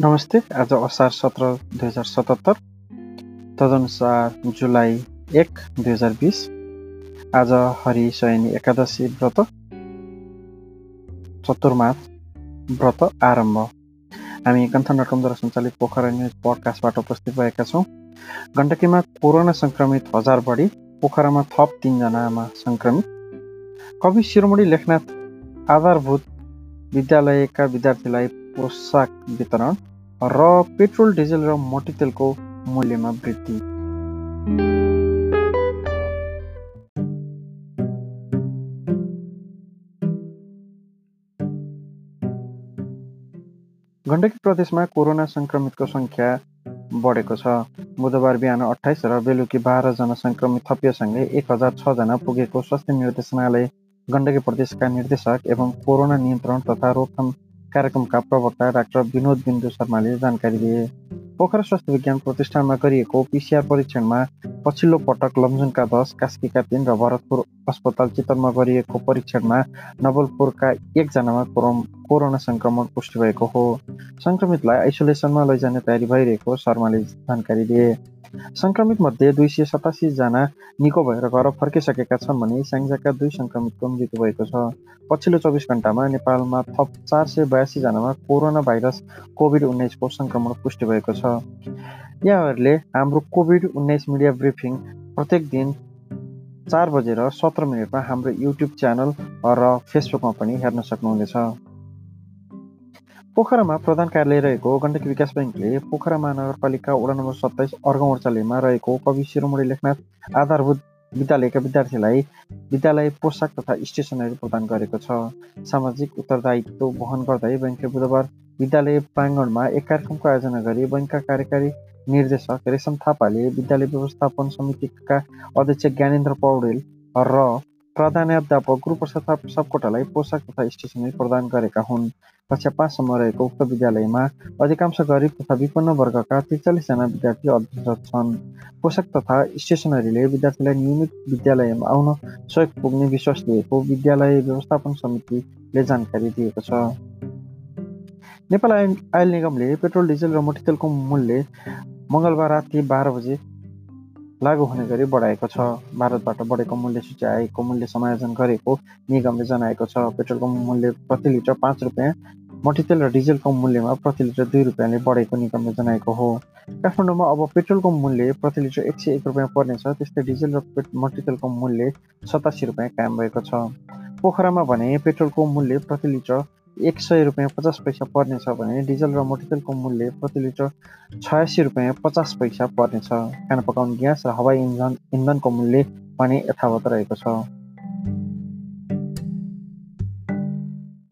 नमस्ते आज असार सत्र दुई हजार सतहत्तर तदनुसार जुलाई एक दुई हजार बिस आज हरिशयनी एकादशी व्रत चतुर्मास व्रत आरम्भ हामी गन्थन रकमद्वारा सञ्चालित पोखरा न्युज पडकास्टबाट उपस्थित भएका छौँ गण्डकीमा कोरोना सङ्क्रमित हजार बढी पोखरामा थप तिनजनामा सङ्क्रमित कवि शिरोमणि लेखनाथ आधारभूत विद्यालयका विद्यार्थीलाई पोसाक वितरण र पेट्रोल डिजेल र मट्टीतेलको मूल्यमा वृद्धि। गण्डकी प्रदेशमा कोरोना सङ्क्रमितको सङ्ख्या बढेको छ। बुधबार बिहान अठाइस र बेलुकी बाह्रजना सङ्क्रमित थपिएसँगै एक हजार छजना पुगेको स्वास्थ्य निर्देशनालय गण्डकी प्रदेशका निर्देशक एवं कोरोना नियन्त्रण तथा रोकथाम कार्यक्रमका प्रवक्ता डाक्टर विनोद बिन्दु शर्माले जानकारी दिए। पोखरा स्वास्थ्य विज्ञान प्रतिष्ठानमा गरिएको पिसिआर परीक्षणमा पछिल्लो पटक लमजुङका दस कास्कीका तिन र भरतपुर अस्पताल चितवनमा गरिएको परीक्षणमा नवलपुरका एकजनामा कोरोना सङ्क्रमण पुष्टि भएको हो। सङ्क्रमितलाई आइसोलेसनमा लैजाने तयारी भइरहेको शर्माले जानकारी दिए। सङ्क्रमित मध्ये दुई सय सतासीजना निको भएर घर फर्किसकेका छन् भने स्याङ्जाका दुई सङ्क्रमितको मृत्यु भएको छ। पछिल्लो चौबिस घन्टामा नेपालमा थप चार सय बयासीजनामा कोरोना भाइरस कोभिड उन्नाइसको सङ्क्रमण पुष्टि भएको छ। यहाँहरूले हाम्रो कोभिड उन्नाइस मिडिया ब्रिफिङ प्रत्येक दिन चार बजेर सत्र मिनटमा हाम्रो युट्युब च्यानल र फेसबुकमा पनि हेर्न सक्नुहुनेछ। पोखरामा प्रधान कार्यालय रहेको गण्डकी विकास ब्याङ्कले पोखरा महानगरपालिका वडा नम्बर सत्ताइस अर्घमोर्चालेमा रहेको कवि शिरोमणि लेखनाथ आधारभूत विद्यालयका विद्यार्थीलाई विद्यालय पोसाक तथा स्टेसनरी प्रदान गरेको छ। सामाजिक उत्तरदायित्व वहन गर्दै ब्याङ्कले बुधबार विद्यालय प्राङ्गणमा एक कार्यक्रमको आयोजना गरी बैङ्कका कार्यकारी निर्देशक रेशम थापाले विद्यालय व्यवस्थापन समितिका अध्यक्ष ज्ञानेन्द्र पौडेल र प्रधानाध्यापक गुरुप्रसाद सापकोटालाई पोसाक तथा स्टेसनरी प्रदान गरेका हुन्। कक्षा पाँचसम्म रहेको उक्त विद्यालयमा अधिकांश गरिब तथा विपन्न वर्गका त्रिचालिसजना विद्यार्थी अध्ययनरत छन्। पोसाक तथा स्टेसनरीले विद्यार्थीलाई नियमित विद्यालयमा आउन सहयोग पुग्ने विश्वास दिएको विद्यालय व्यवस्थापन समितिले जानकारी दिएको छ। नेपाल आयल निगमले पेट्रोल डिजेल र मट्टीतेलको मूल्य मङ्गलबार राति बाह्र बजे लागू हुने गरी बढाएको छ। भारतबाट बढेको मूल्य सूच्याएको मूल्य समायोजन गरेको निगमले जनाएको छ। पेट्रोलको मूल्य प्रति लिटर पाँच रुपियाँ मट्टीतेल र डिजेलको मूल्यमा प्रति लिटर दुई रुपियाँले बढेको निगमले जनाएको हो। काठमाडौँमा अब पेट्रोलको मूल्य प्रति लिटर एक सय एक रुपियाँ पर्नेछ त्यस्तै डिजेल र मट्टीतेलको मूल्य सतासी रुपियाँ कायम भएको छ। पोखरामा भने पेट्रोलको मूल्य प्रति लिटर एक सय रुपियाँ पचास पैसा पर्नेछ भने डिजल र मोटरसाइकलको मूल्य प्रति लिटर छयासी रुपियाँ पचास पैसा पर्नेछ। खाना पकाउने ग्यास र हवाई इन्धन इन्धनको मूल्य भने यथावत रहेको छ।